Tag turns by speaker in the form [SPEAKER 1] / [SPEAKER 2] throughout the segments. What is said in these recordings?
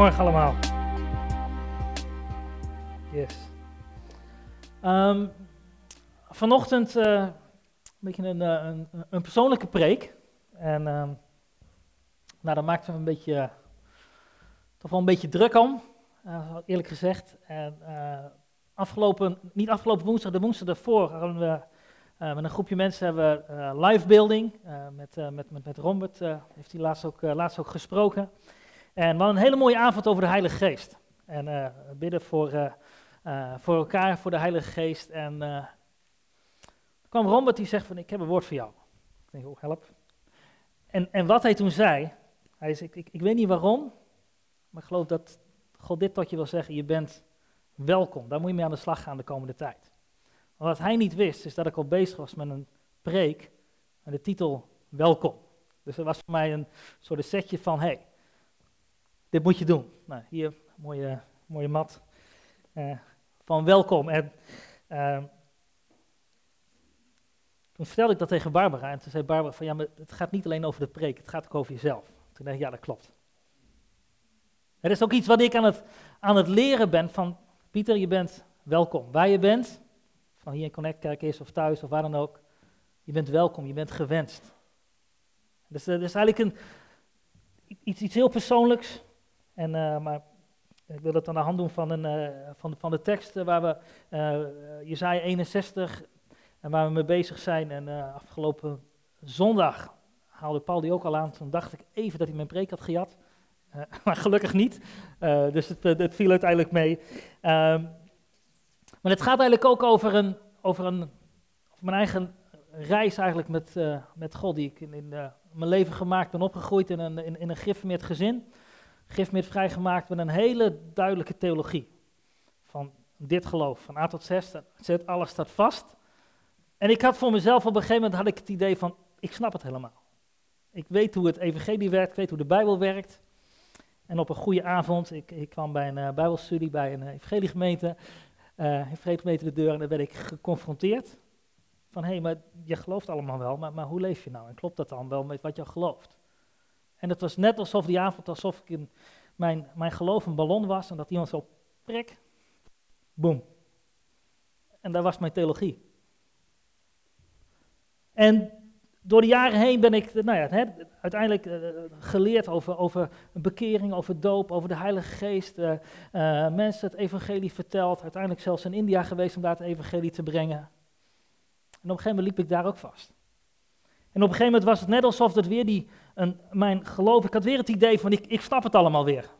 [SPEAKER 1] Goedemorgen allemaal. Yes. Ehm, vanochtend uh, een beetje een, eh, een, een, persoonlijke preek. En um, nou, daar maakte me een beetje, uh, toch wel een beetje druk om, eerlijk gezegd. En afgelopen, niet afgelopen woensdag, de woensdag daarvoor hadden we met een groepje mensen hebben we live building. met, met, met, met Robert heeft hij laatst ook, laatst ook gesproken. En hadden een hele mooie avond over de Heilige Geest. En uh, bidden voor, uh, uh, voor elkaar, voor de Heilige Geest. En kwam Robert die zegt van, ik heb een woord voor jou. Ik denk, oh help. En, en wat hij toen zei, hij zei, ik, ik, ik weet niet waarom, maar ik geloof dat God dit tot je wil zeggen, je bent welkom. Daar moet je mee aan de slag gaan de komende tijd. Maar wat hij niet wist, is dat ik al bezig was met een preek met de titel Welkom. Dus dat was voor mij een soort setje van, hey, dit moet je doen. Nou, hier, mooie, mooie mat uh, van welkom. En uh, toen vertelde ik dat tegen Barbara. En toen zei Barbara van, ja, maar het gaat niet alleen over de preek, het gaat ook over jezelf. Toen dacht ik, ja, dat klopt. Het is ook iets wat ik aan het, aan het leren ben van, Pieter, je bent welkom. Waar je bent, van hier in Connect Kerk is of thuis of waar dan ook, je bent welkom, je bent gewenst. Dus dat is eigenlijk een, iets, iets heel persoonlijks, en, uh, maar ik wil het aan de hand doen van, een, uh, van, van de tekst waar we, Jezaja 61, en waar we mee bezig zijn. En afgelopen zondag haalde Paul die ook al aan. Toen dacht ik even dat hij mijn preek had gejat. maar gelukkig niet. dus het, het, viel uiteindelijk mee. Ehm, maar het gaat eigenlijk ook over, een, over, een, mijn eigen reis eigenlijk met, met God. Die ik in, in mijn leven gemaakt ben opgegroeid in een, in, in een gezin met vrijgemaakt met een hele duidelijke theologie. Van dit geloof, van A tot Z, alles staat vast. En ik had voor mezelf op een gegeven moment had ik het idee van, ik snap het helemaal. Ik weet hoe het evangelie werkt, ik weet hoe de Bijbel werkt. En op een goede avond, ik, ik kwam bij een uh, bijbelstudie bij een evangeliegemeente, uh, evangeliegemeente de deur en daar werd ik geconfronteerd. Van, hé, hey, maar je gelooft allemaal wel, maar, maar hoe leef je nou? En klopt dat dan wel met wat je gelooft? En het was net alsof die avond, alsof ik in mijn, mijn geloof een ballon was en dat iemand zo prik, boom. En dat was mijn theologie. En door de jaren heen ben ik nou ja, uiteindelijk uh, geleerd over, over bekering, over doop, over de Heilige Geest. Uh, uh, mensen het evangelie verteld. Uiteindelijk zelfs in India geweest om daar het evangelie te brengen. En op een gegeven moment liep ik daar ook vast. En op een gegeven moment was het net alsof het weer die, een, mijn geloof, ik had weer het idee van ik, ik snap het allemaal weer.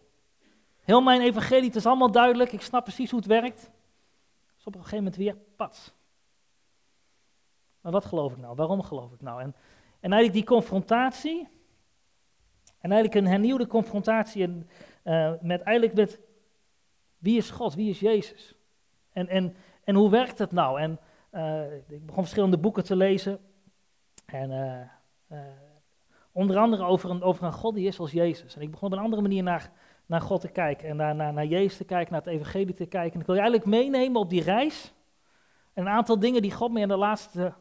[SPEAKER 1] Heel mijn evangelie, het is allemaal duidelijk, ik snap precies hoe het werkt. Dus op een gegeven moment weer, pats. Maar wat geloof ik nou? Waarom geloof ik nou? En, en eigenlijk die confrontatie, en eigenlijk een hernieuwde confrontatie en, uh, met eigenlijk met wie is God, wie is Jezus? En, en, en hoe werkt het nou? En uh, ik begon verschillende boeken te lezen. En uh, onder andere over een, over God die is als Jezus. En ik begon op een andere manier naar, naar God te kijken. En naar, naar, naar Jezus te kijken, naar het evangelie te kijken. En ik wil je eigenlijk meenemen op die reis. En een aantal dingen die God me in de laatste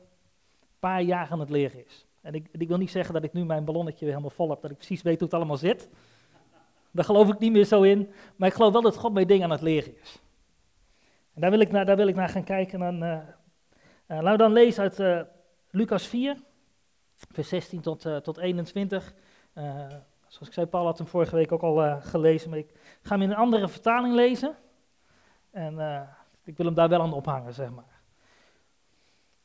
[SPEAKER 1] paar jaar aan het leren is. En ik, ik wil niet zeggen dat ik nu mijn ballonnetje weer helemaal vol heb, dat ik precies weet hoe het allemaal zit. Daar geloof ik niet meer zo in. Maar ik geloof wel dat God mij dingen aan het leren is. En daar wil ik naar, daar wil ik naar gaan kijken. En, uh, laten we dan lezen uit uh, Lucas 4 vers 16 tot, uh, tot 21. Uh, eh, zoals ik zei, Paul had hem vorige week ook al uh, gelezen, maar ik ga hem in een andere vertaling lezen. En ik wil hem daar wel aan ophangen, zeg maar.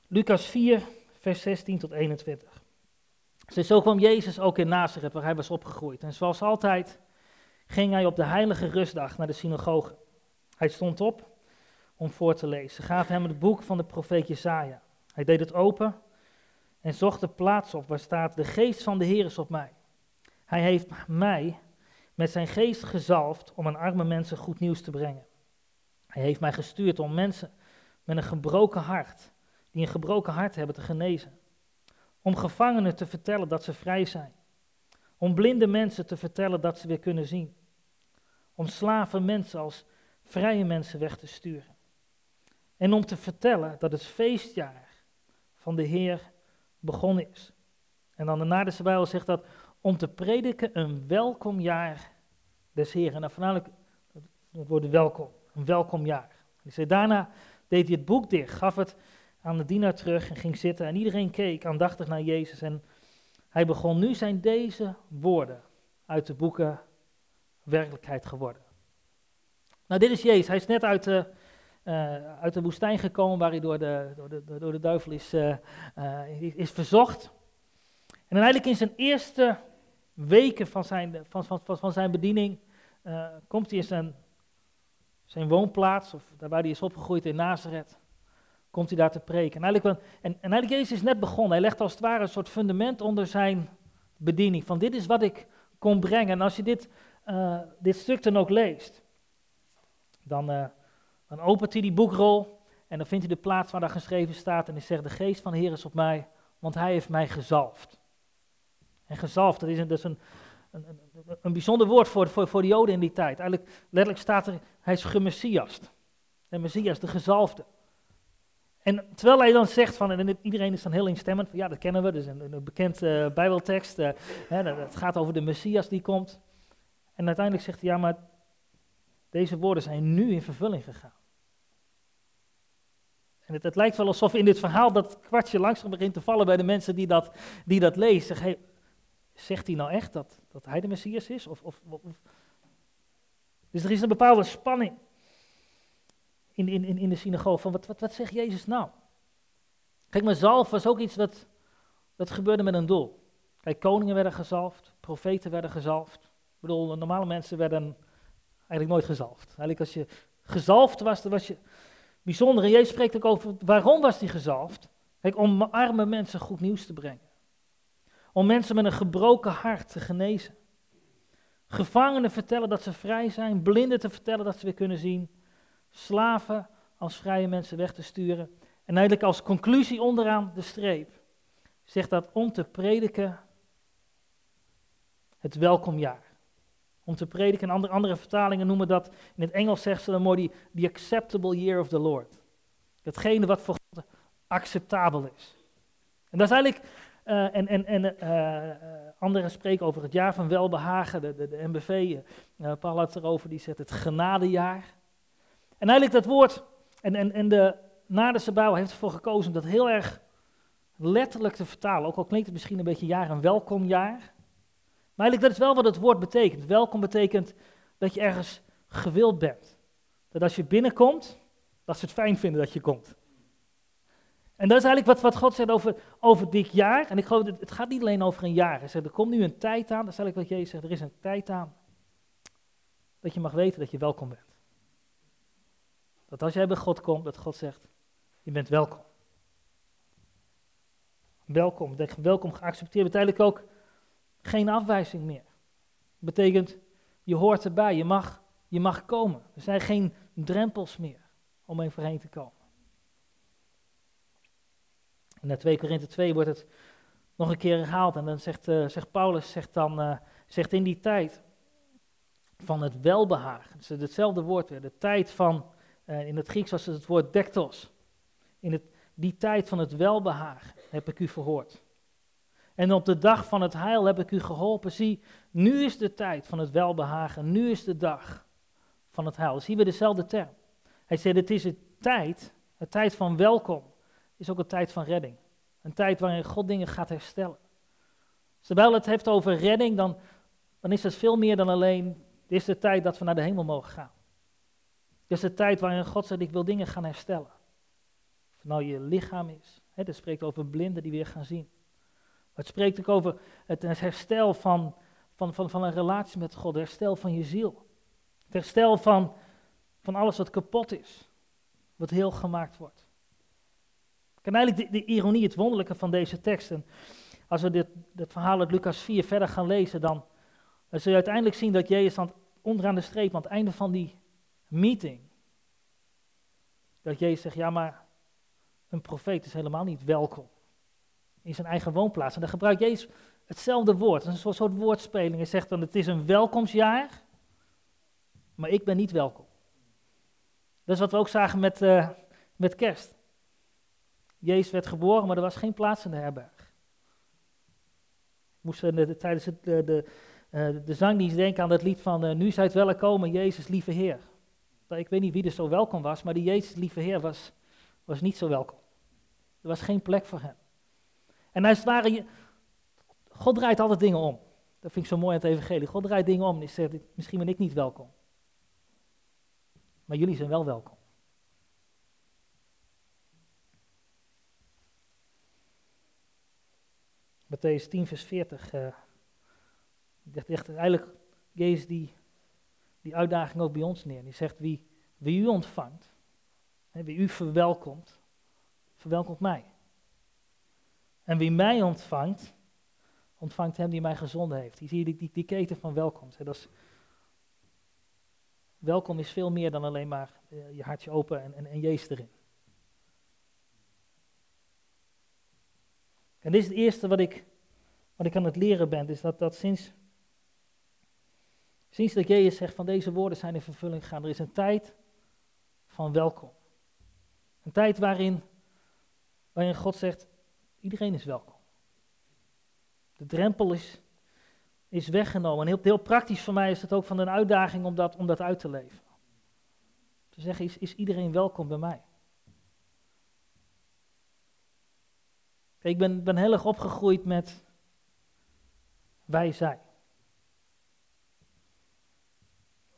[SPEAKER 1] Lucas 4, vers 16 tot 21. Dus zo kwam Jezus ook in Nazareth, waar hij was opgegroeid. En zoals altijd ging hij op de heilige rustdag naar de synagoge. Hij stond op om voor te lezen. Ze gaven hem het boek van de profeet Jesaja. Hij deed het open en zocht de plaats op waar staat, de geest van de Heer is op mij. Hij heeft mij met zijn geest gezalfd om aan arme mensen goed nieuws te brengen. Hij heeft mij gestuurd om mensen met een gebroken hart, die een gebroken hart hebben, te genezen. Om gevangenen te vertellen dat ze vrij zijn. Om blinde mensen te vertellen dat ze weer kunnen zien. Om slaven mensen als vrije mensen weg te sturen. En om te vertellen dat het feestjaar van de Heer begonnen is. En dan de Naardense Bijbel zegt dat om te prediken een welkom jaar des Heren. En dan voornamelijk het woord welkom, een welkom jaar. Hij zei, daarna deed hij het boek dicht, gaf het aan de dienaar terug en ging zitten. En iedereen keek aandachtig naar Jezus. En hij begon, nu zijn deze woorden uit de boeken werkelijkheid geworden. Nou, dit is Jezus. Hij is net uit de, uh, uit de woestijn gekomen waar hij door de, door de, door de duivel is, uh, uh, is verzocht. En eigenlijk in zijn eerste weken van zijn, van, van, van, zijn bediening komt hij in zijn, zijn woonplaats, of daar waar hij is opgegroeid in Nazareth komt hij daar te preken. En eigenlijk, en, en eigenlijk Jezus is net begonnen. Hij legt als het ware een soort fundament onder zijn bediening. Van dit is wat ik kon brengen. En als je dit, dit stuk dan ook leest, dan, dan opent hij die boekrol en dan vindt hij de plaats waar daar geschreven staat. En hij zegt, de geest van de Heer is op mij, want hij heeft mij gezalfd. En gezalfd, dat is een, dat is een, een, een, bijzonder woord voor, voor, voor de Joden in die tijd. Eigenlijk, letterlijk staat er, hij is gemessiast. De Messias, de gezalfde. En terwijl hij dan zegt van, en iedereen is dan heel instemmend, van ja, dat kennen we, dus een, een bekend uh, bijbeltekst, uh, hè, het gaat over de Messias die komt. En uiteindelijk zegt hij, ja, maar deze woorden zijn nu in vervulling gegaan. En het, lijkt wel alsof in dit verhaal dat kwartje langzaam begint te vallen bij de mensen die dat, die dat lezen. Hey, zegt hij nou echt dat, dat hij de Messias is? Of, of, dus er is een bepaalde spanning in, in, in de synagoge van wat, wat, wat zegt Jezus nou? Kijk, maar zalf was ook iets dat, dat gebeurde met een doel. Kijk, koningen werden gezalfd, profeten werden gezalfd. Ik bedoel, normale mensen werden eigenlijk nooit gezalfd. Eigenlijk als je gezalfd was, dan was je bijzonder. En Jezus spreekt ook over waarom was hij gezalfd? Kijk, om arme mensen goed nieuws te brengen. Om mensen met een gebroken hart te genezen. Gevangenen vertellen dat ze vrij zijn, blinden te vertellen dat ze weer kunnen zien slaven als vrije mensen weg te sturen. En eigenlijk als conclusie onderaan de streep zegt dat om te prediken het welkomjaar. Om te prediken, en andere, andere vertalingen noemen dat, in het Engels zegt ze dan mooi, the acceptable year of the Lord. Datgene wat voor God acceptabel is. En dat is eigenlijk, uh, en, en, en uh, anderen spreken over het jaar van welbehagen, de, de, MBV, uh, Paul had het erover, die zegt het genadejaar. En eigenlijk dat woord, en, en, en de Naderse heeft ervoor gekozen om dat heel erg letterlijk te vertalen. Ook al klinkt het misschien een beetje jaar een welkomjaar. Maar eigenlijk dat is wel wat het woord betekent. Welkom betekent dat je ergens gewild bent. Dat als je binnenkomt, dat ze het fijn vinden dat je komt. En dat is eigenlijk wat, wat God zegt over, over dit jaar. En ik geloof, het gaat niet alleen over een jaar. Hij zegt, er komt nu een tijd aan, dat is eigenlijk wat Jezus zegt, er is een tijd aan. Dat je mag weten dat je welkom bent. Dat als jij bij God komt, dat God zegt, je bent welkom. Welkom, welkom geaccepteerd betekent ook geen afwijzing meer. Betekent, je hoort erbij, je mag, je mag komen. Er zijn geen drempels meer om even voorheen te komen. In de 2 Korinthe 2 wordt het nog een keer herhaald en dan zegt, uh, zegt Paulus, zegt dan, uh, zegt in die tijd van het welbehagen, is hetzelfde woord weer, de tijd van uh, in het Grieks was het het woord dektos. In die tijd van het welbehagen heb ik u verhoord. En op de dag van het heil heb ik u geholpen. Zie, nu is de tijd van het welbehagen. Nu is de dag van het heil. Zien we dezelfde term. Hij zei, het is een tijd, een tijd van welkom, is ook een tijd van redding. Een tijd waarin God dingen gaat herstellen. Terwijl het heeft over redding, dan, dan is het veel meer dan alleen, dit is de tijd dat we naar de hemel mogen gaan. Het is de tijd waarin God zegt, ik wil dingen gaan herstellen. Of nou je lichaam is. Hè, het spreekt over blinden die weer gaan zien. Het spreekt ook over het herstel van, van, van, van een relatie met God. Het herstel van je ziel. Het herstel van, van alles wat kapot is. Wat heel gemaakt wordt. En eigenlijk de, de ironie, het wonderlijke van deze teksten. Als we dit, dit verhaal uit Lucas 4 verder gaan lezen, dan, dan zul je uiteindelijk zien dat Jezus aan, onderaan de streep, aan het einde van die meeting. Dat Jezus zegt, ja maar een profeet is helemaal niet welkom in zijn eigen woonplaats. En dan gebruikt Jezus hetzelfde woord, een soort woordspeling. Hij zegt dan, het is een welkomstjaar, maar ik ben niet welkom. Dat is wat we ook zagen met, uh, met kerst. Jezus werd geboren, maar er was geen plaats in de herberg. Moesten de, tijdens het, de, de, de zangdienst denken aan dat lied van Nu zijt welkom, Jezus, lieve Heer. Ik weet niet wie er zo welkom was, maar die Jezus, lieve Heer, was, was niet zo welkom. Er was geen plek voor hem. En als het ware, God draait altijd dingen om. Dat vind ik zo mooi aan het evangelie. God draait dingen om en zegt, misschien ben ik niet welkom. Maar jullie zijn wel welkom. Matthäus 10, vers 40. Uh, echt eigenlijk Jezus die, die uitdaging ook bij ons neer. Die zegt, wie, wie u ontvangt, hè, wie u verwelkomt, verwelkomt mij. En wie mij ontvangt, ontvangt hem die mij gezonden heeft. Hier zie je die, die, die keten van welkomst. Dat is, welkom is veel meer dan alleen maar uh, je hartje open en, en, en Jezus erin. En dit is het eerste wat ik, wat ik aan het leren ben, is dat, dat sinds, sinds dat Jezus zegt van deze woorden zijn in vervulling gegaan, er is een tijd van welkom. Een tijd waarin, waarin God zegt, iedereen is welkom. De drempel is, is weggenomen. En heel, heel praktisch voor mij is het ook van een uitdaging om dat, om dat uit te leven. Te zeggen, is, is iedereen welkom bij mij? ik ben, ben heel erg opgegroeid met wij, zij.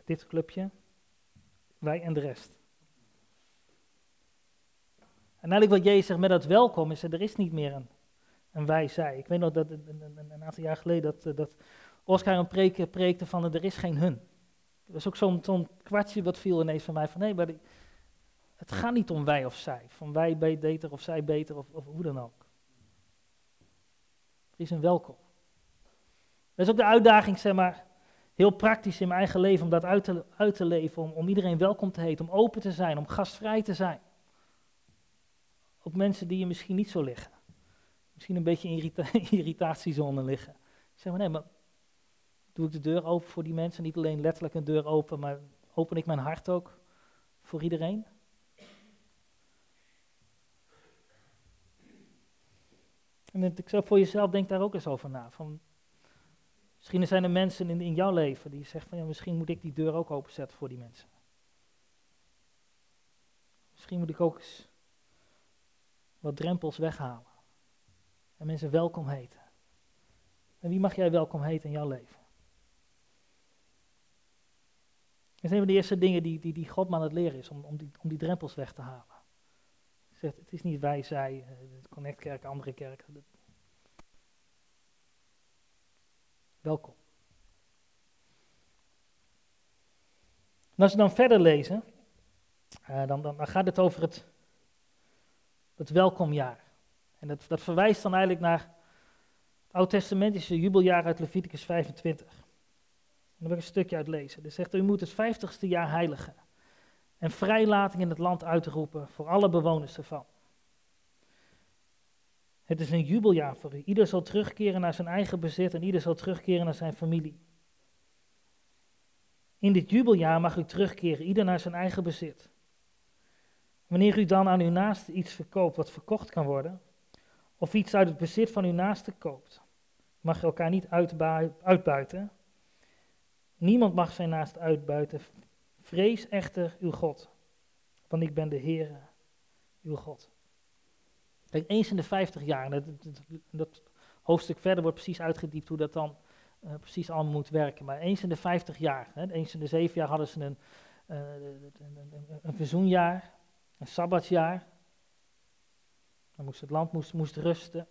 [SPEAKER 1] Dit clubje, wij en de rest. En eigenlijk wat Jezus zegt met dat welkom is, er is niet meer een, een wij, zij. Ik weet nog dat een, aantal jaar geleden dat, dat Oscar een preek preekte van er is geen hun. Dat was ook zo'n zo'n kwartje wat viel ineens van mij van nee, maar het gaat niet om wij of zij. Van wij beter of zij beter of, of hoe dan ook. Er is een welkom. Dat is ook de uitdaging, zeg maar, heel praktisch in mijn eigen leven om dat uit te, uit te leven. Om, om iedereen welkom te heten, om open te zijn, om gastvrij te zijn. Op mensen die je misschien niet zo liggen. Misschien een beetje in irrita irritatiezone liggen. Zeg maar nee, maar doe ik de deur open voor die mensen? Niet alleen letterlijk een deur open, maar open ik mijn hart ook voor iedereen? En ik zou voor jezelf, denk daar ook eens over na. Van, misschien zijn er mensen in, in jouw leven die zeggen van ja, misschien moet ik die deur ook openzetten voor die mensen. Misschien moet ik ook eens wat drempels weghalen. En mensen welkom heten. En wie mag jij welkom heten in jouw leven? Dat zijn een van de eerste dingen die, die, die God me aan het leren is, om, om, die, om die drempels weg te halen. Zegt, het is niet wij, zij, uh, Connectkerk, andere kerken. Welkom. Als we dan verder lezen, dan, dan, dan, gaat het over het, het welkomjaar. En dat, dat verwijst dan eigenlijk naar het oud-testamentische jubeljaar uit Leviticus 25. En daar wil ik een stukje uit lezen. Er zegt, u moet het vijftigste jaar heiligen en vrijlating in het land uitroepen voor alle bewoners ervan. Het is een jubeljaar voor u. Ieder zal terugkeren naar zijn eigen bezit en ieder zal terugkeren naar zijn familie. In dit jubeljaar mag u terugkeren, ieder naar zijn eigen bezit. Wanneer u dan aan uw naaste iets verkoopt wat verkocht kan worden, of iets uit het bezit van uw naaste koopt, mag je elkaar niet uitbuiten. Niemand mag zijn naast uitbuiten. Vrees echter uw God, want ik ben de Heere, uw God. Eens in de 50 jaar, dat, dat, hoofdstuk verder wordt precies uitgediept hoe dat dan uh, precies allemaal moet werken. Maar eens in de 50 jaar, hè, eens in de 7 jaar hadden ze een, een, een, een verzoenjaar, een sabbatsjaar. Dan moest het land moest, moest rusten.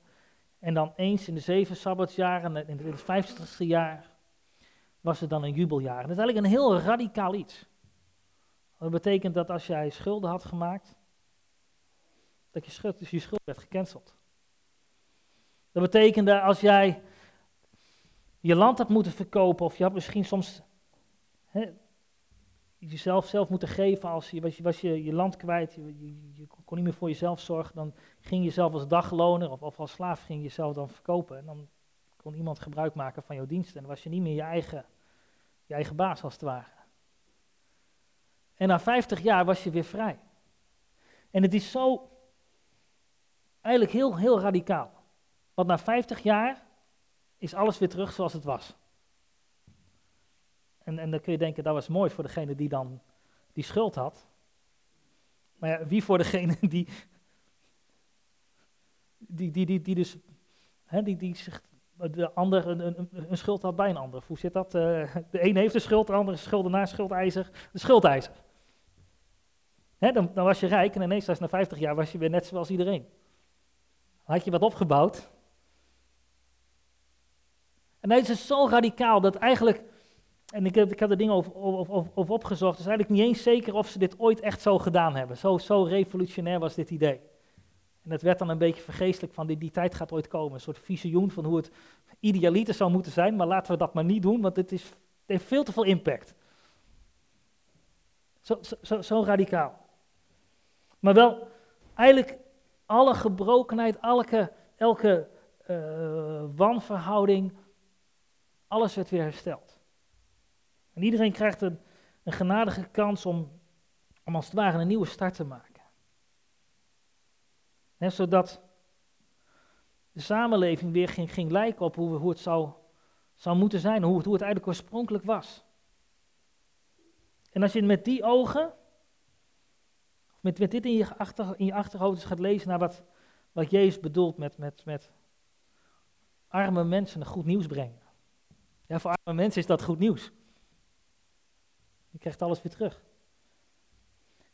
[SPEAKER 1] En dan eens in de zeven sabbatsjaren, en in het vijftigste jaar, was het dan een jubeljaar. Dat is eigenlijk een heel radicaal iets. Dat betekent dat als jij schulden had gemaakt, dat je schuld, dus je schuld werd gecanceld. Dat betekende als jij je land had moeten verkopen, of je had misschien soms jezelf zelf moeten geven als je was je, je, land kwijt, je, kon niet meer voor jezelf zorgen, dan ging je zelf als dagloner of, als slaaf ging je jezelf dan verkopen. En dan kon iemand gebruik maken van jouw diensten en dan was je niet meer je eigen, je eigen baas als het ware. En na 50 jaar was je weer vrij. En het is zo, eigenlijk heel, heel radicaal. Want na 50 jaar is alles weer terug zoals het was. En, dan kun je denken, dat was mooi voor degene die dan die schuld had. Maar ja, wie voor degene die, die, die, die, die dus, hè, die, die zich, de ander een, een, een schuld had bij een ander. Hoe zit dat? Uh, de een heeft een schuld, de andere schuldenaar, schuldeiser, de schuldeiser. Hè, dan, dan was je rijk en ineens, na 50 jaar, was je weer net zoals iedereen. Had je wat opgebouwd. En deze is zo radicaal dat eigenlijk en ik heb, ik er dingen over, opgezocht. Het is eigenlijk niet eens zeker of ze dit ooit echt zo gedaan hebben. Zo, zo revolutionair was dit idee. En het werd dan een beetje vergeestelijk van die, die tijd gaat ooit komen. Een soort visioen van hoe het idealiter zou moeten zijn. Maar laten we dat maar niet doen, want het, is, heeft veel te veel impact. Zo, zo, zo radicaal. Maar wel, eigenlijk alle gebrokenheid, elke, elke uh, wanverhouding, alles werd weer hersteld. En iedereen krijgt een, een genadige kans om, om als het ware een nieuwe start te maken. zodat de samenleving weer ging, ging lijken op hoe, hoe het zou, zou moeten zijn, hoe het, eigenlijk oorspronkelijk was. En als je met die ogen, met, met dit in je, achter, in je achterhoofd gaat lezen naar wat, wat Jezus bedoelt met, met, met arme mensen goed nieuws brengen. Ja, voor arme mensen is dat goed nieuws. Je krijgt alles weer terug.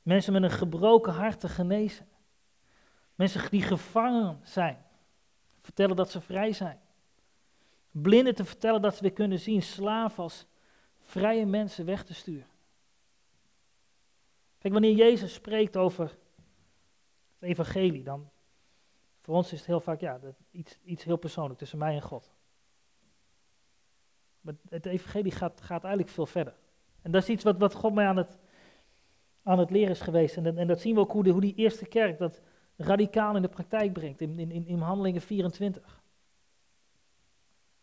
[SPEAKER 1] Mensen met een gebroken hart te genezen. Mensen die gevangen zijn, vertellen dat ze vrij zijn. Blinden te vertellen dat ze weer kunnen zien. Slaven als vrije mensen weg te sturen. Kijk, wanneer Jezus spreekt over het evangelie, dan voor ons is het heel vaak ja, iets, iets heel persoonlijk tussen mij en God. Maar het evangelie gaat, gaat eigenlijk veel verder. En dat is iets wat, wat God mij aan het, aan het leren is geweest. En, en dat zien we ook hoe, de, hoe die eerste kerk dat radicaal in de praktijk brengt, in, in, in Handelingen 24.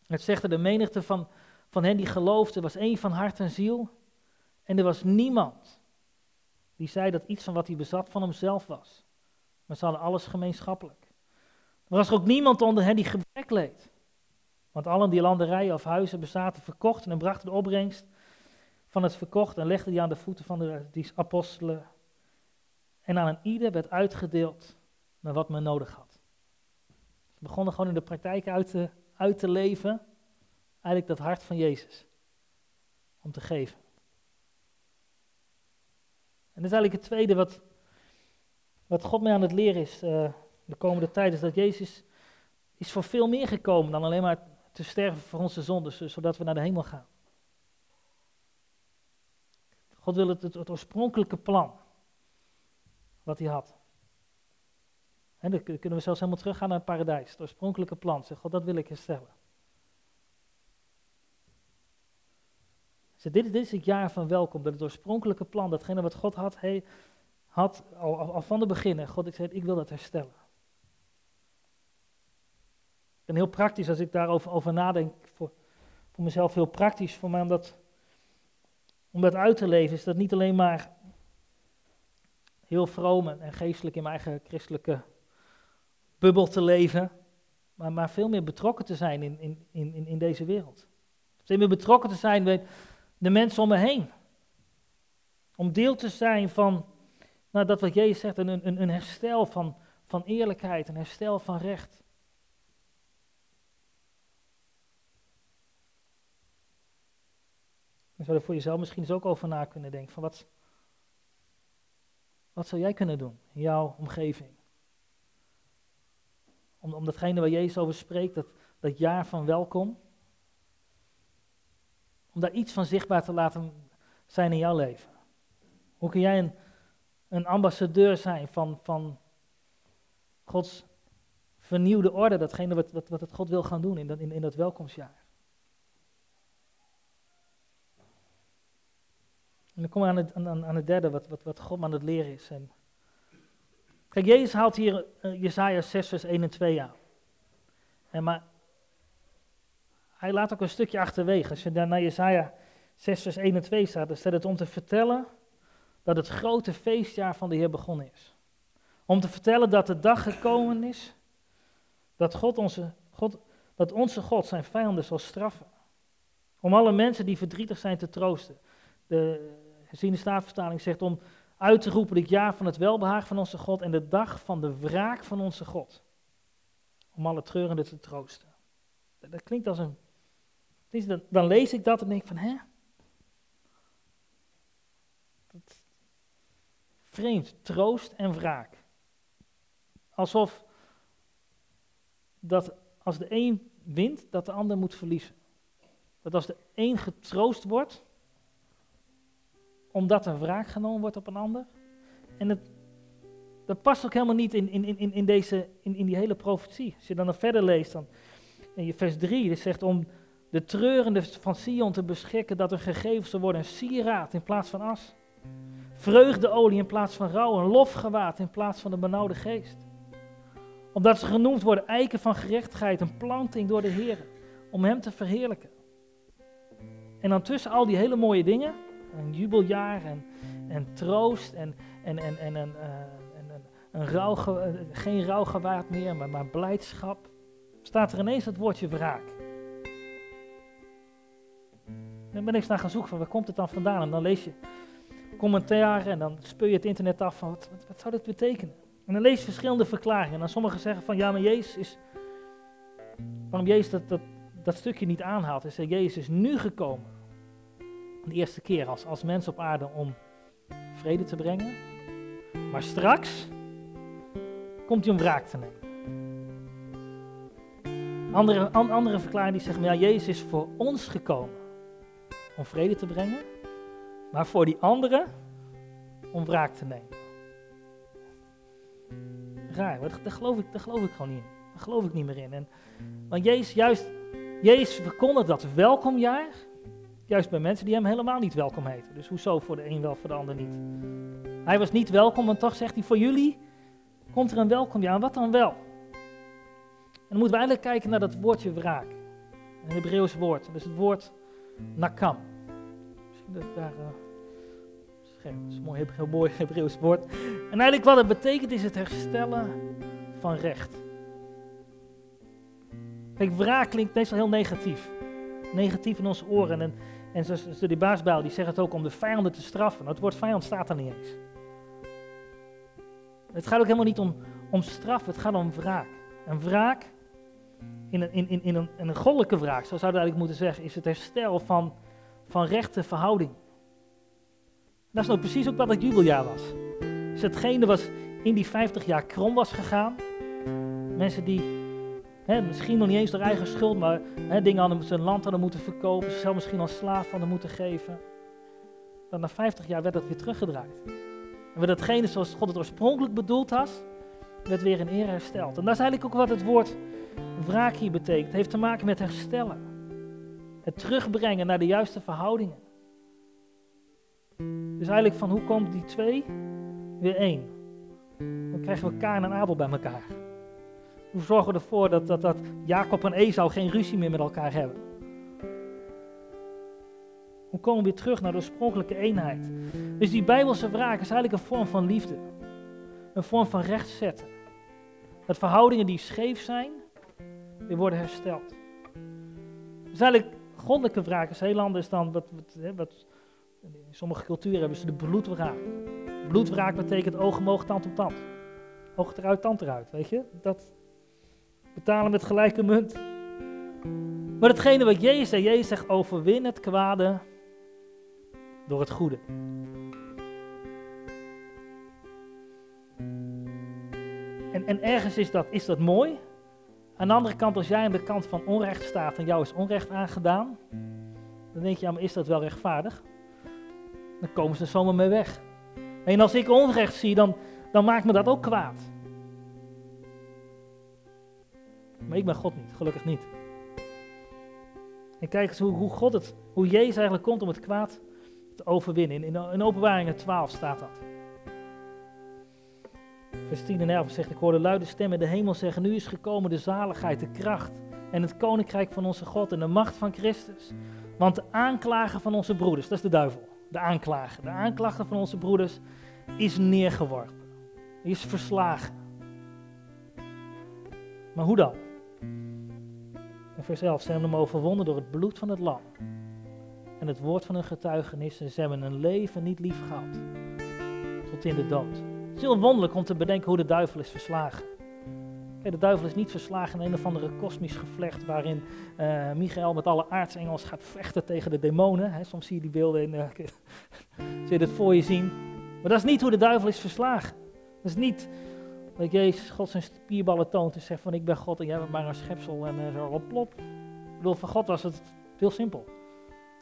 [SPEAKER 1] Het zegt er, de menigte van, van hen die geloofden was één van hart en ziel. En er was niemand die zei dat iets van wat hij bezat van hemzelf was. Maar ze hadden alles gemeenschappelijk. Er was ook niemand onder hen die gebrek leed. Want allen die landerijen of huizen bezaten verkochten en brachten de opbrengst van het verkocht en legde die aan de voeten van de die apostelen. En aan een ieder werd uitgedeeld naar wat men nodig had. Ze begonnen gewoon in de praktijk uit te, uit te leven, eigenlijk dat hart van Jezus, om te geven. En dat is eigenlijk het tweede wat, wat God mij aan het leren is uh, de komende tijd, is dat Jezus is voor veel meer gekomen dan alleen maar te sterven voor onze zonden, zodat we naar de hemel gaan. God wil het, het, oorspronkelijke plan wat hij had. En dan kunnen we zelfs helemaal teruggaan naar het paradijs. Het oorspronkelijke plan. Zeg God, dat wil ik herstellen. Dus dit, dit, is het jaar van welkom. Dat het oorspronkelijke plan, datgene wat God had, hij had al, van de begin. God, ik zei, ik wil dat herstellen. En heel praktisch, als ik daarover over nadenk, voor, voor mezelf heel praktisch, voor mij omdat om dat uit te leven is dat niet alleen maar heel vroom en geestelijk in mijn eigen christelijke bubbel te leven, maar, maar veel meer betrokken te zijn in, in, in, in deze wereld. Veel meer betrokken te zijn bij de mensen om me heen. Om deel te zijn van nou, dat wat Jezus zegt, een, een, een herstel van, van eerlijkheid, een herstel van recht. Dan zou je voor jezelf misschien eens ook over na kunnen denken. Van wat, wat zou jij kunnen doen in jouw omgeving? Om, om datgene waar Jezus over spreekt, dat, dat jaar van welkom. Om daar iets van zichtbaar te laten zijn in jouw leven. Hoe kun jij een, een ambassadeur zijn van, van Gods vernieuwde orde, datgene wat, wat, wat het God wil gaan doen in dat, in, in dat welkomstjaar? En dan komen we aan het, aan, aan het derde, wat, wat, wat God aan het leren is. En kijk, Jezus haalt hier uh, Jezaja 6, vers 1 en 2 aan. En maar hij laat ook een stukje achterwege. Als je daar naar Jezaja 6, vers 1 en 2 staat, dan staat het om te vertellen dat het grote feestjaar van de Heer begonnen is. Om te vertellen dat de dag gekomen is dat, God onze, God, dat onze God zijn vijanden zal straffen. Om alle mensen die verdrietig zijn te troosten. De herziende staatvertaling zegt om uit te roepen het jaar van het welbehagen van onze God en de dag van de wraak van onze God. Om alle treurenden te troosten. Dat, klinkt als een. Dan lees ik dat en denk van, hè? vreemd, troost en wraak. Alsof dat als de een wint, dat de ander moet verliezen. Dat als de een getroost wordt, omdat er wraak genomen wordt op een ander. En het, dat past ook helemaal niet in, in, in, in, deze, in, in die hele profetie. Als je dan nog verder leest, dan in vers 3, het zegt om de treurende van Sion te beschikken dat er gegeven zal worden een sieraad in plaats van as. Vreugdeolie in plaats van rouw, een lofgewaad in plaats van de benauwde geest. Omdat ze genoemd worden eiken van gerechtigheid, een planting door de Heer, om Hem te verheerlijken. En dan tussen al die hele mooie dingen, een jubeljaar en, en troost en, en, en, en, en, uh, en een rouw, geen rouwgewaad meer, maar, maar blijdschap, staat er ineens het woordje wraak. Dan ben ik eens naar gaan zoeken van waar komt het dan vandaan en dan lees je commentaar en dan speur je het internet af van wat, wat, zou dat betekenen? En dan lees je verschillende verklaringen. En dan sommigen zeggen van ja, maar Jezus is. Waarom Jezus dat, dat, dat stukje niet aanhaalt, is dat Jezus is nu gekomen. De eerste keer als, als mens op aarde om vrede te brengen. Maar straks komt hij om wraak te nemen. Andere, andere verklaringen die zeggen, ja, Jezus is voor ons gekomen om vrede te brengen maar voor die anderen om wraak te nemen. Raar, daar, geloof ik, daar geloof ik gewoon niet in. Daar geloof ik niet meer in. Want Jezus, juist, Jezus verkondigt dat welkomjaar, juist bij mensen die hem helemaal niet welkom heten. Dus hoezo voor de een wel, voor de ander niet? Hij was niet welkom, en toch zegt hij, voor jullie komt er een welkomjaar. En wat dan wel? En dan moeten we eigenlijk kijken naar dat woordje wraak. Een Hebreeuws woord. Is het woord nakam dat daar, uh, dat is een mooi, heel mooi Hebreeuws woord. En eigenlijk wat het betekent is het herstellen van recht. Kijk, wraak klinkt meestal heel negatief. Negatief in onze oren. En, en de baasbouw, die zegt het ook om de vijanden te straffen. Nou, het woord vijand staat er niet eens. Het gaat ook helemaal niet om, om straf, het gaat om wraak. En wraak, in een, in, in, in, een, een goddelijke wraak, zo zouden we eigenlijk moeten zeggen, is het herstel van van rechte verhouding. Dat is nou precies ook wat het jubeljaar was. Dus hetgene was in die 50 jaar krom was gegaan. Mensen die hè, misschien nog niet eens door eigen schuld, maar hè, dingen hadden zijn land hadden moeten verkopen, zichzelf misschien als slaaf hadden moeten geven. Dan na 50 jaar werd dat weer teruggedraaid. En werd hetgene zoals God het oorspronkelijk bedoeld had, werd weer in eer hersteld. En dat is eigenlijk ook wat het woord wraak hier betekent. Het heeft te maken met herstellen. Het terugbrengen naar de juiste verhoudingen. Dus eigenlijk van hoe komt die twee weer één? Dan krijgen we Kain en Abel bij elkaar. Hoe zorgen we ervoor dat, dat, dat Jacob en Esau geen ruzie meer met elkaar hebben? Hoe komen we weer terug naar de oorspronkelijke eenheid? Dus die bijbelse wraak is eigenlijk een vorm van liefde. Een vorm van rechtzetten. Dat verhoudingen die scheef zijn, weer worden hersteld. Dus eigenlijk goddelijke wraak is heel anders dan wat, wat, in sommige culturen hebben ze de bloedwraak. Bloedwraak betekent oog omhoog, tand op tand. Oog eruit, tand eruit, weet je? Dat betalen met gelijke munt. Maar hetgene wat Jezus zegt, Jezus zegt overwin het kwade door het goede. En, en ergens is dat, is dat mooi, aan de andere kant, als jij aan de kant van onrecht staat en jou is onrecht aangedaan, dan denk je, ja, maar is dat wel rechtvaardig? Dan komen ze er zomaar mee weg. En als ik onrecht zie, dan, dan maakt me dat ook kwaad. Maar ik ben God niet, gelukkig niet. En kijk eens hoe, hoe God het, hoe Jezus eigenlijk komt om het kwaad te overwinnen. In, in, in Openbaringen 12 staat dat. Vers 10 en 11 zegt, ik hoorde luide stemmen de hemel zeggen, nu is gekomen de zaligheid, de kracht en het koninkrijk van onze God en de macht van Christus. Want de aanklager van onze broeders, dat is de duivel, de aanklager, de aanklager van onze broeders is neergeworpen, is verslagen. Maar hoe dan? In vers 11, ze hebben hem overwonnen door het bloed van het lam en het woord van hun getuigenis en ze hebben een leven niet lief gehad. Tot in de dood. Het is heel wonderlijk om te bedenken hoe de duivel is verslagen. Kijk, de duivel is niet verslagen in een of andere kosmisch gevlecht waarin uh, Michael met alle aartsengels gaat vechten tegen de demonen. Soms zie je die beelden in, uh, zie je het voor je zien. Maar dat is niet hoe de duivel is verslagen. Dat is niet dat Jezus God zijn spierballen toont en zegt van ik ben God en jij bent maar een schepsel en uh, zo plop. Ik bedoel, voor God was het heel simpel.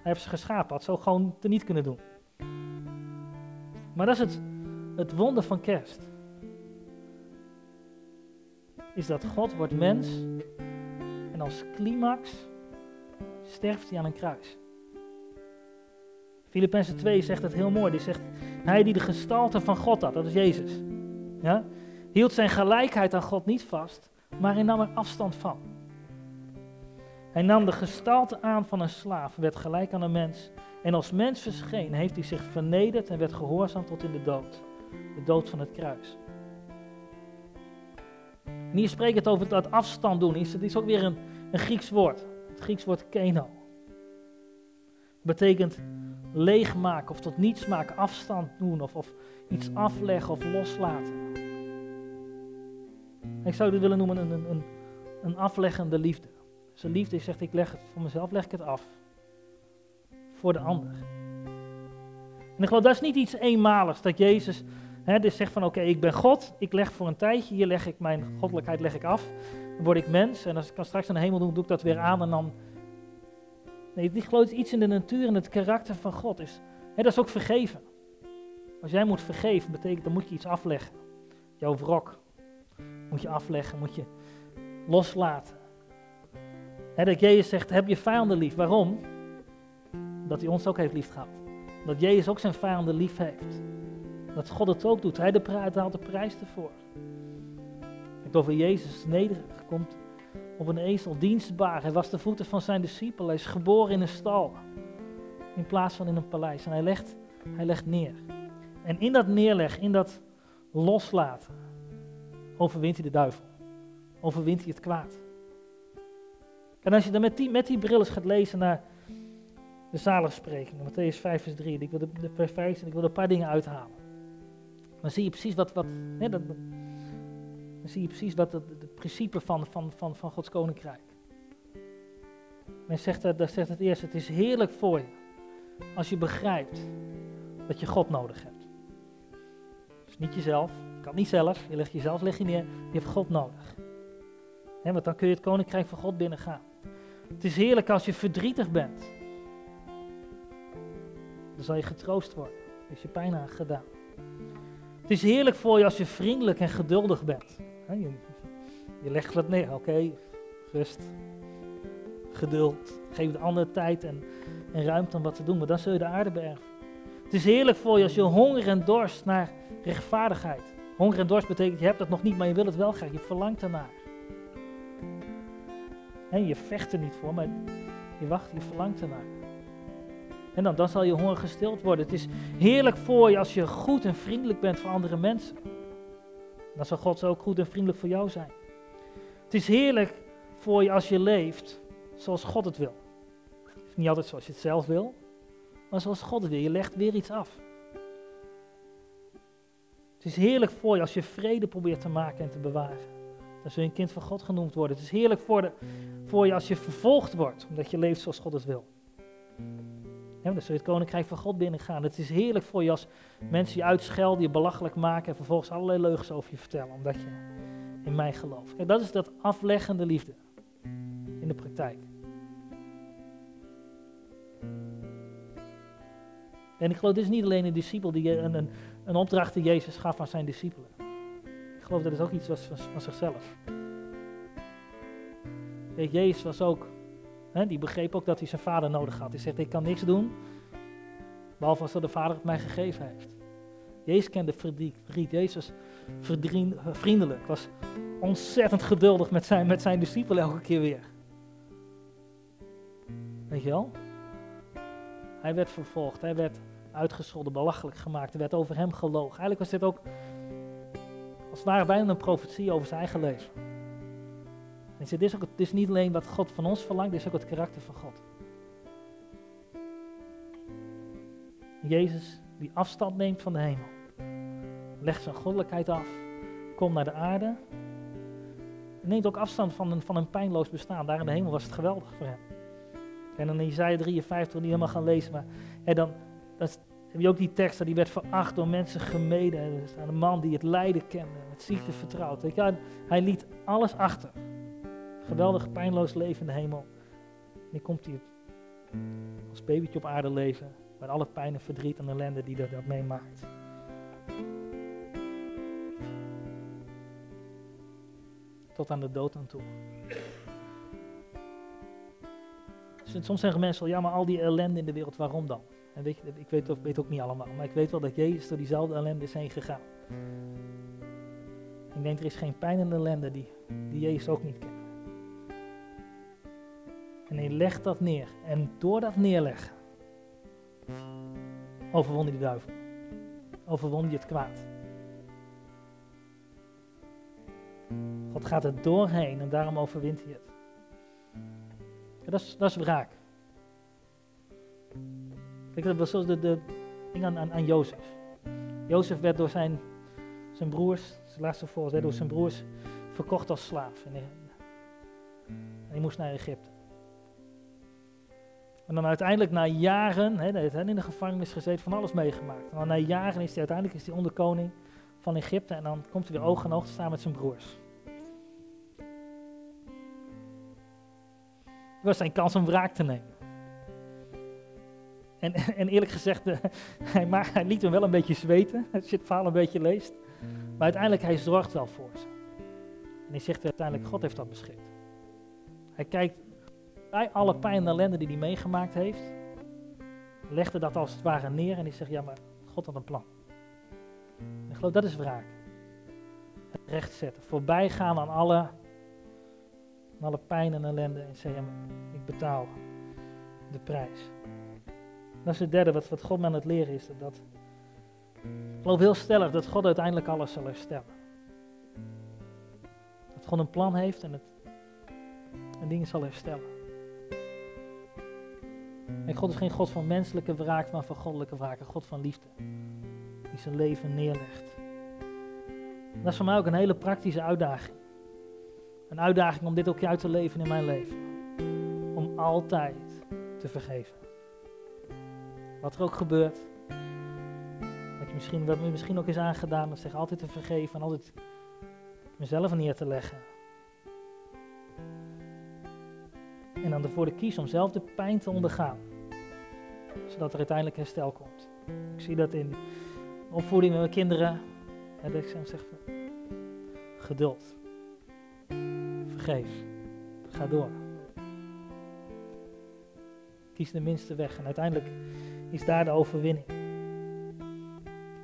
[SPEAKER 1] Hij heeft ze geschapen, had zo gewoon niet kunnen doen. Maar dat is het, het wonder van kerst. Is dat God wordt mens en als climax sterft hij aan een kruis. Filippenzen 2 zegt het heel mooi. Die zegt, hij die de gestalte van God had, dat is Jezus. Ja? Hield zijn gelijkheid aan God niet vast, maar hij nam er afstand van. Hij nam de gestalte aan van een slaaf, werd gelijk aan een mens. En als mens verscheen, heeft hij zich vernederd en werd gehoorzaam tot in de dood. De dood van het kruis. En hier spreekt het over dat afstand doen. Het is ook weer een, een Grieks woord. Het Grieks woord keno. Dat betekent leegmaken of tot niets maken, afstand doen of, of iets afleggen of loslaten. Ik zou dit willen noemen een, een, een afleggende liefde. Zijn liefde zegt, ik leg het voor mezelf, leg ik het af. Voor de ander. En ik geloof, dat is niet iets eenmaligs, dat Jezus hè, dus zegt van, oké, ik ben God, ik leg voor een tijdje, hier leg ik mijn goddelijkheid leg ik af. Dan word ik mens en als ik kan straks naar de hemel doen, doe ik dat weer aan en dan... Nee, ik geloof iets in de natuur en het karakter van God. Is, hè, dat is ook vergeven. Als jij moet vergeven, betekent dan moet je iets afleggen. Jouw wrok moet je afleggen, moet je loslaten dat Jezus zegt, heb je vijanden lief. Waarom? Dat hij ons ook heeft lief gehad. Dat Jezus ook zijn vijanden lief heeft. Dat God het ook doet. Hij de haalt de prijs ervoor. Het over Jezus nederig komt op een ezel dienstbaar. Hij was de voeten van zijn discipel. Hij is geboren in een stal. In plaats van in een paleis. En hij legt, hij legt neer. En in dat neerleg, in dat loslaten, overwint hij de duivel. Overwint hij het kwaad. En als je dan met die, met die bril gaat lezen naar de zaligsprekingen, Matthäus 5 vers 3, ik wil de, de vers ik wil er een paar dingen uithalen. Dan zie je precies wat, wat hè, dat, dan zie je precies wat het, principe van, van, van, van Gods koninkrijk. Men zegt, daar zegt het eerst, het is heerlijk voor je als je begrijpt dat je God nodig hebt. Dus niet jezelf, je kan niet zelf, je legt jezelf leg je neer, je hebt God nodig. Want dan kun je het koninkrijk van God binnengaan. Het is heerlijk als je verdrietig bent. Dan zal je getroost worden. Is je pijn aangedaan. Het is heerlijk voor je als je vriendelijk en geduldig bent. Je, legt het neer. Oké, rust. Geduld. Geef de andere tijd en, en ruimte om wat te doen. Maar dan zul je de aarde beërven. Het is heerlijk voor je als je honger en dorst naar rechtvaardigheid. Honger en dorst betekent je hebt het nog niet, maar je wil het wel graag. Je verlangt ernaar. En je vecht er niet voor, maar je wacht, je verlangt ernaar. En dan, dan zal je honger gestild worden. Het is heerlijk voor je als je goed en vriendelijk bent voor andere mensen. Dan zal God ook goed en vriendelijk voor jou zijn. Het is heerlijk voor je als je leeft zoals God het wil. niet altijd zoals je het zelf wil, maar zoals God het wil. Je legt weer iets af. Het is heerlijk voor je als je vrede probeert te maken en te bewaren. Dan zul je een kind van God genoemd worden. Het is heerlijk voor, de, voor je als je vervolgd wordt, omdat je leeft zoals God het wil. Ja, dan zul je het koninkrijk van God binnengaan. Het is heerlijk voor je als mensen je uitschelden, je belachelijk maken en vervolgens allerlei leugens over je vertellen, omdat je in mij gelooft. Kijk, dat is dat afleggende liefde in de praktijk. En ik geloof, dit is niet alleen een discipel die een, een, een opdracht die Jezus gaf aan zijn discipelen geloof dat is ook iets was van, zichzelf. Jezus was ook, hè, die begreep ook dat hij zijn vader nodig had. Hij zegt, ik kan niks doen, behalve als dat de vader het mij gegeven heeft. Jezus kende verdriet, Jezus was vriendelijk, was ontzettend geduldig met zijn, met zijn discipelen elke keer weer. Weet je wel? Hij werd vervolgd, hij werd uitgescholden, belachelijk gemaakt, er werd over hem gelogen. Eigenlijk was dit ook als het ware bijna een profetie over zijn eigen leven. En dit is, ook, dit is niet alleen wat God van ons verlangt, dit is ook het karakter van God. Jezus die afstand neemt van de hemel. Legt zijn goddelijkheid af. Komt naar de aarde. Neemt ook afstand van een, van een pijnloos bestaan. Daar in de hemel was het geweldig voor hem. En dan in Isaiah 53, niet helemaal gaan lezen, maar hè, dan, dan heb je ook die tekst, die werd veracht door mensen gemeden. Er staat een man die het lijden kende, met ziekte vertrouwd. Je, hij liet alles achter. Geweldig pijnloos leven in de hemel. En nu komt hij als babytje op aarde leven, met alle pijn en verdriet en ellende die dat, dat meemaakt. Tot aan de dood aan toe. Dus soms zeggen mensen wel, ja, maar al die ellende in de wereld, waarom dan? En ik weet, weet ook niet allemaal, maar ik weet wel dat Jezus door diezelfde ellende is heen gegaan. Ik denk, er is geen pijn en ellende die, die Jezus ook niet kent. En hij legt dat neer. En door dat neerleggen, overwon hij de duivel. Overwon hij het kwaad. God gaat er doorheen en daarom overwint hij het. dat, is, dat is wraak. Dat was zoals de, de ding aan, aan, aan Jozef. Jozef werd door zijn, zijn broers, zijn laatste volgens, door zijn broers verkocht als slaaf. En hij moest naar Egypte. En dan uiteindelijk na jaren, hè, hij heeft in de gevangenis gezeten, van alles meegemaakt. En dan na jaren is hij uiteindelijk is hij onderkoning van Egypte en dan komt hij weer oog in oog te staan met zijn broers. Het was zijn kans om wraak te nemen. En, en eerlijk gezegd, hij, maar, hij liet hem wel een beetje zweten, als je het verhaal een beetje leest. Maar uiteindelijk, hij zorgt wel voor ze. En hij zegt uiteindelijk, God heeft dat beschikt. Hij kijkt bij alle pijn en ellende die hij meegemaakt heeft, legde dat als het ware neer en hij zegt, ja maar God had een plan. En ik geloof dat is wraak. Het recht zetten, voorbij gaan aan alle, aan alle pijn en ellende en zeggen, ik betaal de prijs. Dat is het derde, wat, God me aan het leren is. Dat, ik geloof heel stellig dat God uiteindelijk alles zal herstellen. Dat God een plan heeft en, het, en dingen zal herstellen. En God is geen God van menselijke wraak, maar van goddelijke wraak. Een God van liefde. Die zijn leven neerlegt. dat is voor mij ook een hele praktische uitdaging. Een uitdaging om dit ook uit te leven in mijn leven. Om altijd te vergeven. Wat er ook gebeurt. Wat, je misschien, wat me misschien ook is aangedaan. Dat zeg altijd te vergeven en altijd mezelf neer te leggen. En dan ervoor te kiezen om zelf de pijn te ondergaan. Zodat er uiteindelijk herstel komt. Ik zie dat in opvoeding met mijn kinderen. En dat ik zeg, geduld. Vergeef. Ga door. Kies de minste weg. En uiteindelijk is daar de overwinning.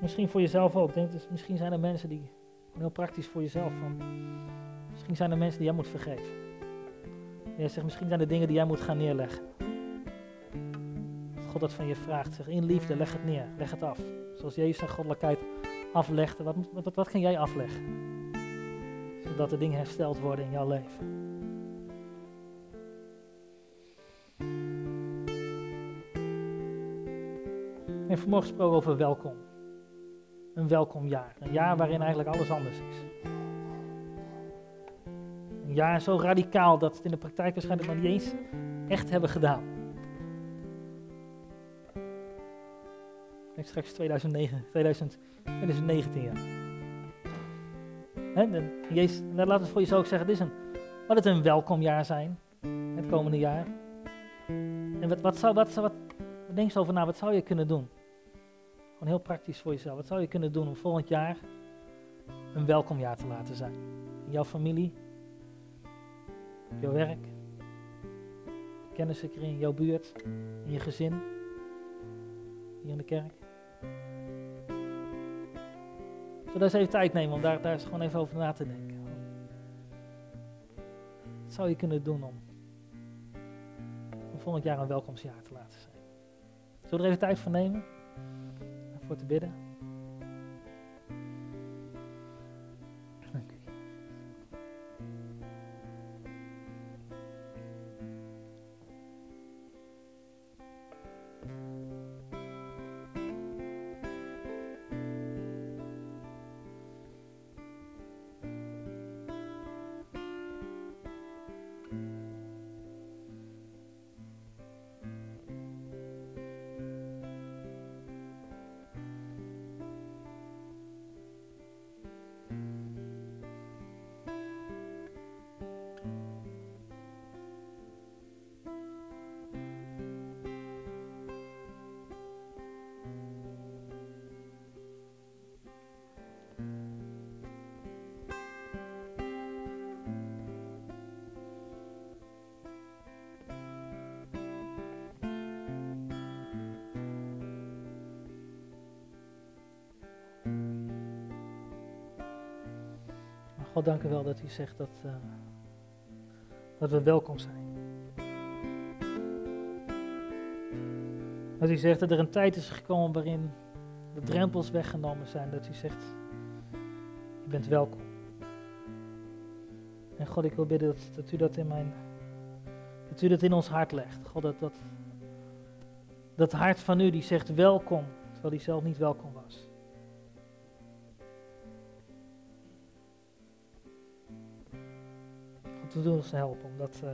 [SPEAKER 1] Misschien voor jezelf ook. Denk, dus misschien zijn er mensen die, heel praktisch voor jezelf, van, misschien zijn er mensen die jij moet vergeven. Jij zegt, misschien zijn er dingen die jij moet gaan neerleggen. God dat van je vraagt, zeg in liefde, leg het neer, leg het af. Zoals Jezus zijn goddelijkheid aflegde, wat, wat, wat kan jij afleggen? Zodat de dingen hersteld worden in jouw leven. En vanmorgen gesproken over welkom. Een welkom jaar. Een jaar waarin eigenlijk alles anders is. Een jaar zo radicaal dat het in de praktijk waarschijnlijk maar niet eens echt hebben gedaan. Ik straks 2009, 2000, 2019 jaar. He, Jezus, laat het voor jezelf zeggen, dit is een, wat het een welkomjaar zijn, het komende jaar. En wat, wat, zou, wat, wat denk je over na, wat zou je kunnen doen? Heel praktisch voor jezelf. Wat zou je kunnen doen om volgend jaar een welkomjaar te laten zijn? In jouw familie, op jouw werk, kennissenkring, in jouw buurt, in je gezin, hier in de kerk. Zullen we eens even tijd nemen om daar, daar eens gewoon even over na te denken. Wat zou je kunnen doen om, om volgend jaar een welkomstjaar te laten zijn? Zullen we er even tijd voor nemen? Voor te bidden? God, dank u wel dat u zegt dat, uh, dat we welkom zijn. Dat u zegt dat er een tijd is gekomen waarin de drempels weggenomen zijn. Dat u zegt, je bent welkom. En God, ik wil bidden dat, dat u dat in mijn, dat u dat in ons hart legt. God, dat, dat, dat hart van u die zegt welkom, terwijl hij zelf niet welkom we doen ons helpen om dat, uh,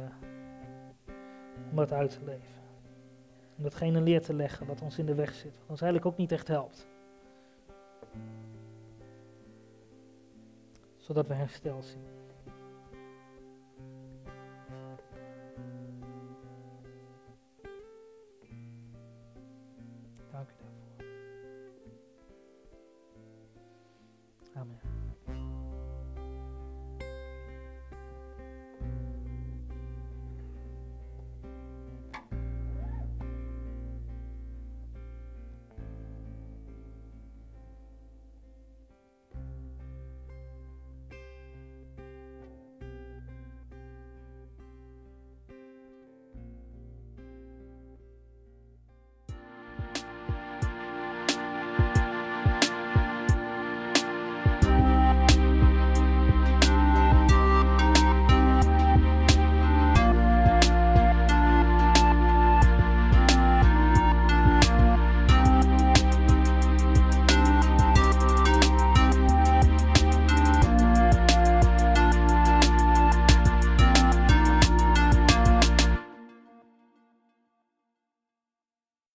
[SPEAKER 1] om dat uit te leven. Om datgene leer te leggen wat ons in de weg zit, wat ons eigenlijk ook niet echt helpt. Zodat we herstel zien.